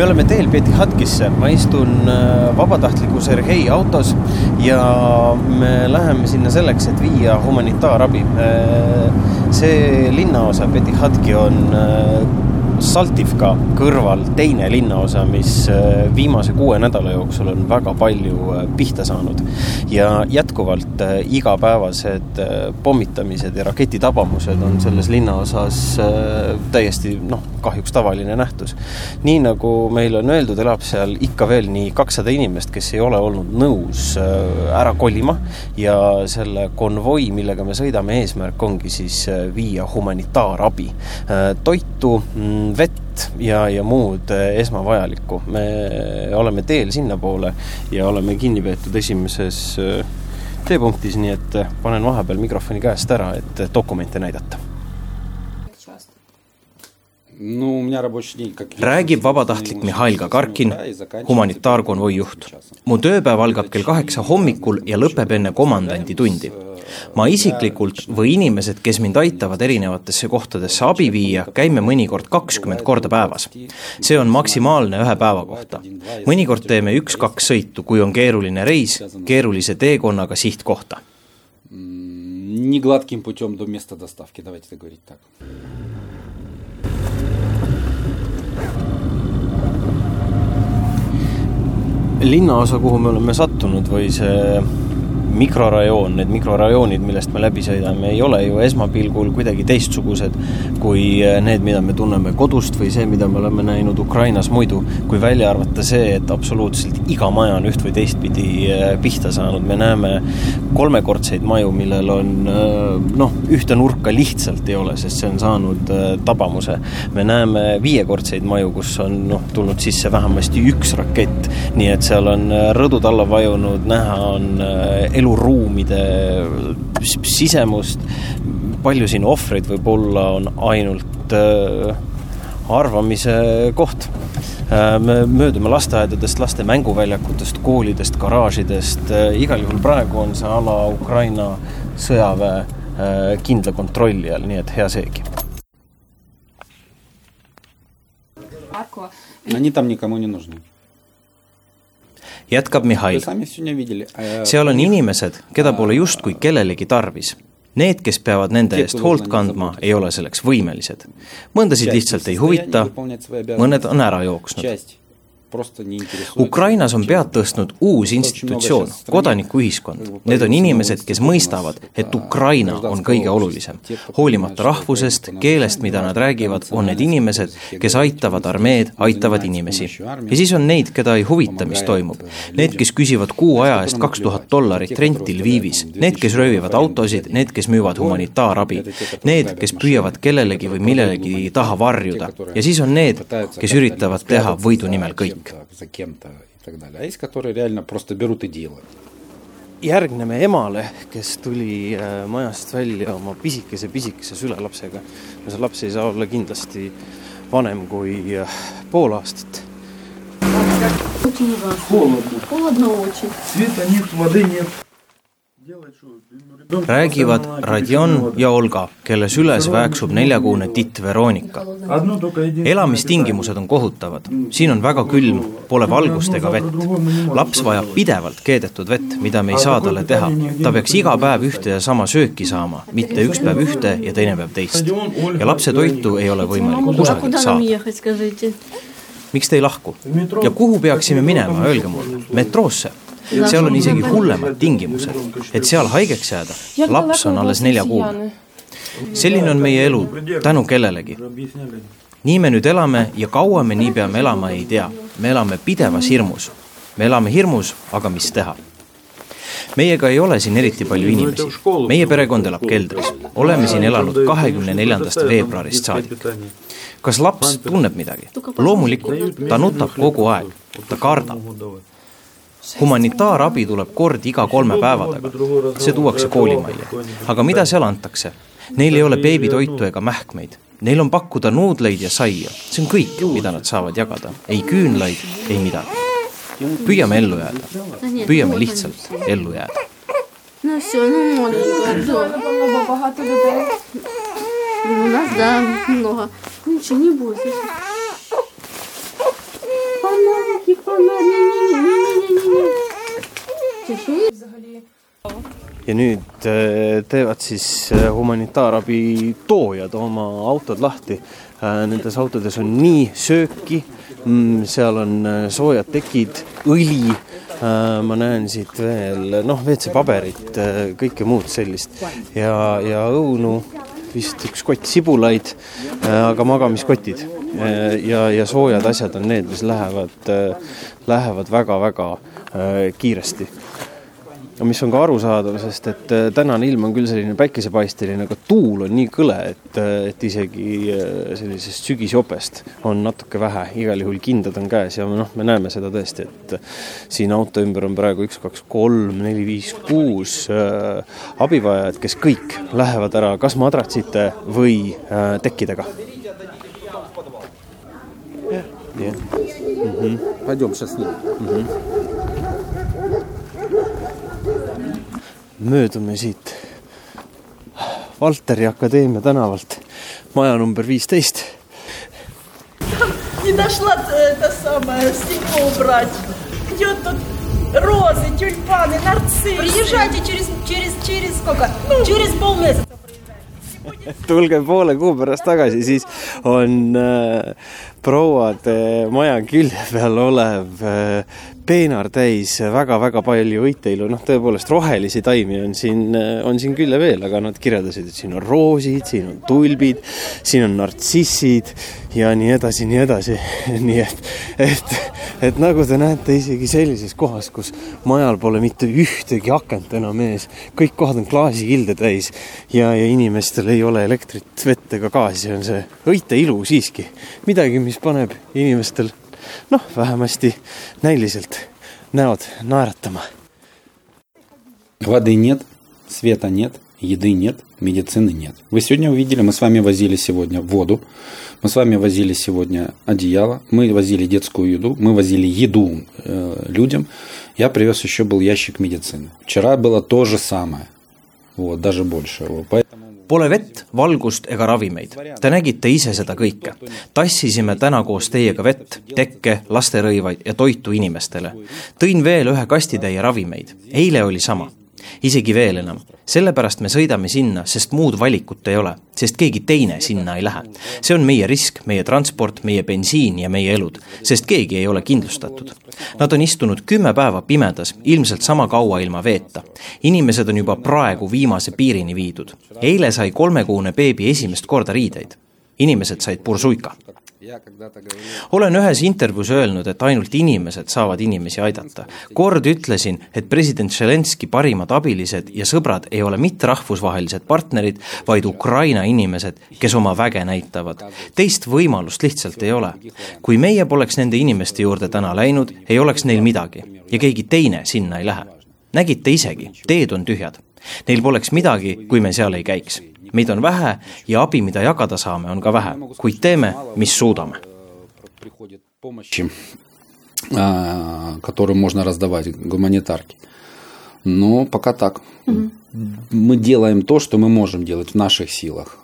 me oleme teel Petihatkisse, ma istun äh, vabatahtliku Sergei autos ja me läheme sinna selleks, et viia humanitaarabi. Äh, see linnaosa Petihatki on äh, Saltivka kõrval teine linnaosa, mis äh, viimase kuue nädala jooksul on väga palju äh, pihta saanud. ja jätkuvalt äh, igapäevased pommitamised ja raketitabamused on selles linnaosas täiesti noh, kahjuks tavaline nähtus. nii nagu meil on öeldud, elab seal ikka veel nii kakssada inimest, kes ei ole olnud nõus ära kolima ja selle konvoi, millega me sõidame, eesmärk ongi siis viia humanitaarabi, toitu mm, vett ja, ja muud eh, esmavajalikku. me oleme teel sinnapoole ja oleme kinni peetud esimeses eh, teepunktis, nii et eh, panen vahepeal mikrofoni käest ära, et dokumente näidata räägib vabatahtlik Mihhail Gagarkin, humanitaarkonvoi juht. mu tööpäev algab kell kaheksa hommikul ja lõpeb enne komandandi tundi. ma isiklikult või inimesed, kes mind aitavad erinevatesse kohtadesse abi viia, käime mõnikord kakskümmend korda päevas. see on maksimaalne ühe päeva kohta. mõnikord teeme üks-kaks sõitu, kui on keeruline reis keerulise teekonnaga sihtkohta. Не гладким путем до места доставки, давайте это говорить так. Linnaosa, kuhu me oleme sattunud või see mikrorajoon, need mikrorajoonid, millest me läbi sõidame, ei ole ju esmapilgul kuidagi teistsugused kui need, mida me tunneme kodust või see, mida me oleme näinud Ukrainas muidu, kui välja arvata see, et absoluutselt iga maja on üht või teistpidi eh, pihta saanud, me näeme kolmekordseid maju, millel on eh, noh, ühte nurka lihtsalt ei ole, sest see on saanud tabamuse. me näeme viiekordseid maju, kus on noh, tulnud sisse vähemasti üks rakett, nii et seal on rõdud alla vajunud, näha on eluruumide sisemust, palju siin ohvreid võib olla, on ainult äh, arvamise koht äh,. me möödume lasteaedadest, laste mänguväljakutest, koolidest, garaažidest äh,, igal juhul praegu on see ala Ukraina sõjaväe äh, kindla kontrolli all, nii et hea seegi. Они там никому не нужны jätkab Mihhail. seal on inimesed, keda pole justkui kellelegi tarvis. Need, kes peavad nende eest hoolt kandma, ei ole selleks võimelised. mõndasid lihtsalt ei huvita, mõned on ära jooksnud Ukrainas on pead tõstnud uus institutsioon, kodanikuühiskond. Need on inimesed, kes mõistavad, et Ukraina on kõige olulisem. hoolimata rahvusest, keelest, mida nad räägivad, on need inimesed, kes aitavad armeed, aitavad inimesi. ja siis on neid, keda ei huvita, mis toimub. Need, kes küsivad kuu aja eest kaks tuhat dollarit renti Lvivis, need, kes röövivad autosid, need, kes müüvad humanitaarabi, need, kes püüavad kellelegi või millelegi taha varjuda. Ja siis on need, kes üritavad teha võidu nimel kõik кем-то, за кем-то и так далее. А есть, которые реально просто берут и делают. järgneme emale, kes tuli äh, majast välja oma pisikese-pisikese sülelapsega. no see laps ei saa olla kindlasti vanem kui äh, pool aastat. Холодно. Холодно очень. Света нет, воды нет räägivad Radjon ja Olga, kelle süles vääksub neljakuune titt Veronika. elamistingimused on kohutavad, siin on väga külm, pole valgust ega vett. laps vajab pidevalt keedetud vett, mida me ei saa talle teha. ta peaks iga päev ühte ja sama sööki saama, mitte üks päev ühte ja teine päev teist. ja lapse toitu ei ole võimalik kusagilt saada. miks te ei lahku? ja kuhu peaksime minema, öelge mulle, metroosse seal on isegi hullemad tingimused, et seal haigeks jääda, laps on alles neljakuune. selline on meie elu tänu kellelegi. nii me nüüd elame ja kaua me nii peame elama, ei tea. me elame pidevas hirmus. me elame hirmus, aga mis teha meiega ei ole siin eriti palju inimesi. meie perekond elab keldris. oleme siin elanud kahekümne neljandast veebruarist saadik. kas laps tunneb midagi? loomulikult, ta nutab kogu aeg, ta kardab humanitaarabi tuleb kord iga kolme päeva taga. see tuuakse koolimajja. aga mida seal antakse? Neil ei ole beebitoitu ega mähkmeid. Neil on pakkuda nuudleid ja saia. see on kõik, mida nad saavad jagada. ei küünlaid, ei midagi. püüame ellu jääda. püüame lihtsalt ellu jääda. Ну все, ну маленькая, да. У нас, да, много. ja nüüd eh, teevad siis eh, humanitaarabi toojad oma autod lahti. Eh, nendes autodes on nii sööki, mm, seal on soojad tekid, õli, ma näen siit veel noh, WC-paberit, kõike muud sellist. Ja, ja õunu, vist üks kott sibulaid, aga magamiskotid. Ja, ja soojad asjad on need, mis lähevad, lähevad väga-väga kiiresti mis on ka arusaadav, sest et äh, tänane ilm on küll selline päikesepaisteline, aga tuul on nii kõle, et, äh, et isegi äh, sellisest sügisjopest on natuke vähe, igal juhul kindad on käes ja noh, me näeme seda tõesti, et siin auto ümber on praegu üks, kaks, kolm, neli, viis, kuus äh, abivajajat, kes kõik lähevad ära kas madratsite või äh, tekkidega. jah, nii et. Пойдем сейчас с ним. möödume siit Valteri Akadeemia tänavalt, maja number viisteist. Не дошла это самое стекло убрать. Идет тут розы, тюльпаны, нарциссы. Приезжайте через, через, через сколько? Через полмесяца. tulge poole kuu pärast tagasi, siis on äh, prouade maja külje peal olev äh, peenar täis väga-väga palju õiteilu, noh, tõepoolest rohelisi taimi on siin, on siin küll ja veel, aga nad kirjeldasid, et siin on roosid, siin on tulbid, siin on nartsissid ja nii edasi, nii edasi. nii et, et, et nagu te näete, isegi sellises kohas, kus majal pole mitte ühtegi akent enam ees, kõik kohad on klaasikilde täis ja, ja inimestel ei ole elektrit, vett ega gaasi, on see õiteilu siiski midagi, mis paneb inimestel noh, vähemasti näiliselt näod naeratama. Воды нет, света нет, еды нет, медицины нет. Вы сегодня увидели, мы с вами возили сегодня воду, мы с вами возили сегодня одеяло, мы возили детскую еду, мы возили еду э, людям. Я привез еще был ящик медицины. Вчера было то же самое, вот, даже больше. Поэтому Pole vett, valgust ega ravimeid. Te nägite ise seda kõike. tassisime täna koos teiega vett, tekke, lasterõivaid ja toitu inimestele. tõin veel ühe kastitäie ravimeid. eile oli sama isegi veel enam. sellepärast me sõidame sinna, sest muud valikut ei ole, sest keegi teine sinna ei lähe. see on meie risk, meie transport, meie bensiin ja meie elud, sest keegi ei ole kindlustatud. Nad on istunud kümme päeva pimedas, ilmselt sama kaua ilma veeta. inimesed on juba praegu viimase piirini viidud. eile sai kolmekuune beebi esimest korda riideid. inimesed said pursuika olen ühes intervjuus öelnud, et ainult inimesed saavad inimesi aidata. kord ütlesin, et president Zelenski parimad abilised ja sõbrad ei ole mitte rahvusvahelised partnerid, vaid Ukraina inimesed, kes oma väge näitavad. teist võimalust lihtsalt ei ole. kui meie poleks nende inimeste juurde täna läinud, ei oleks neil midagi ja keegi teine sinna ei lähe. nägite isegi, teed on tühjad. Neil poleks midagi, kui me seal ei käiks meid on vähe ja abi, mida jagada saame, on ka vähe, kuid teeme, mis suudame. которую можно раздавать, гуманитарки. Но пока так. Угу. Мы делаем то, что мы можем делать в наших силах.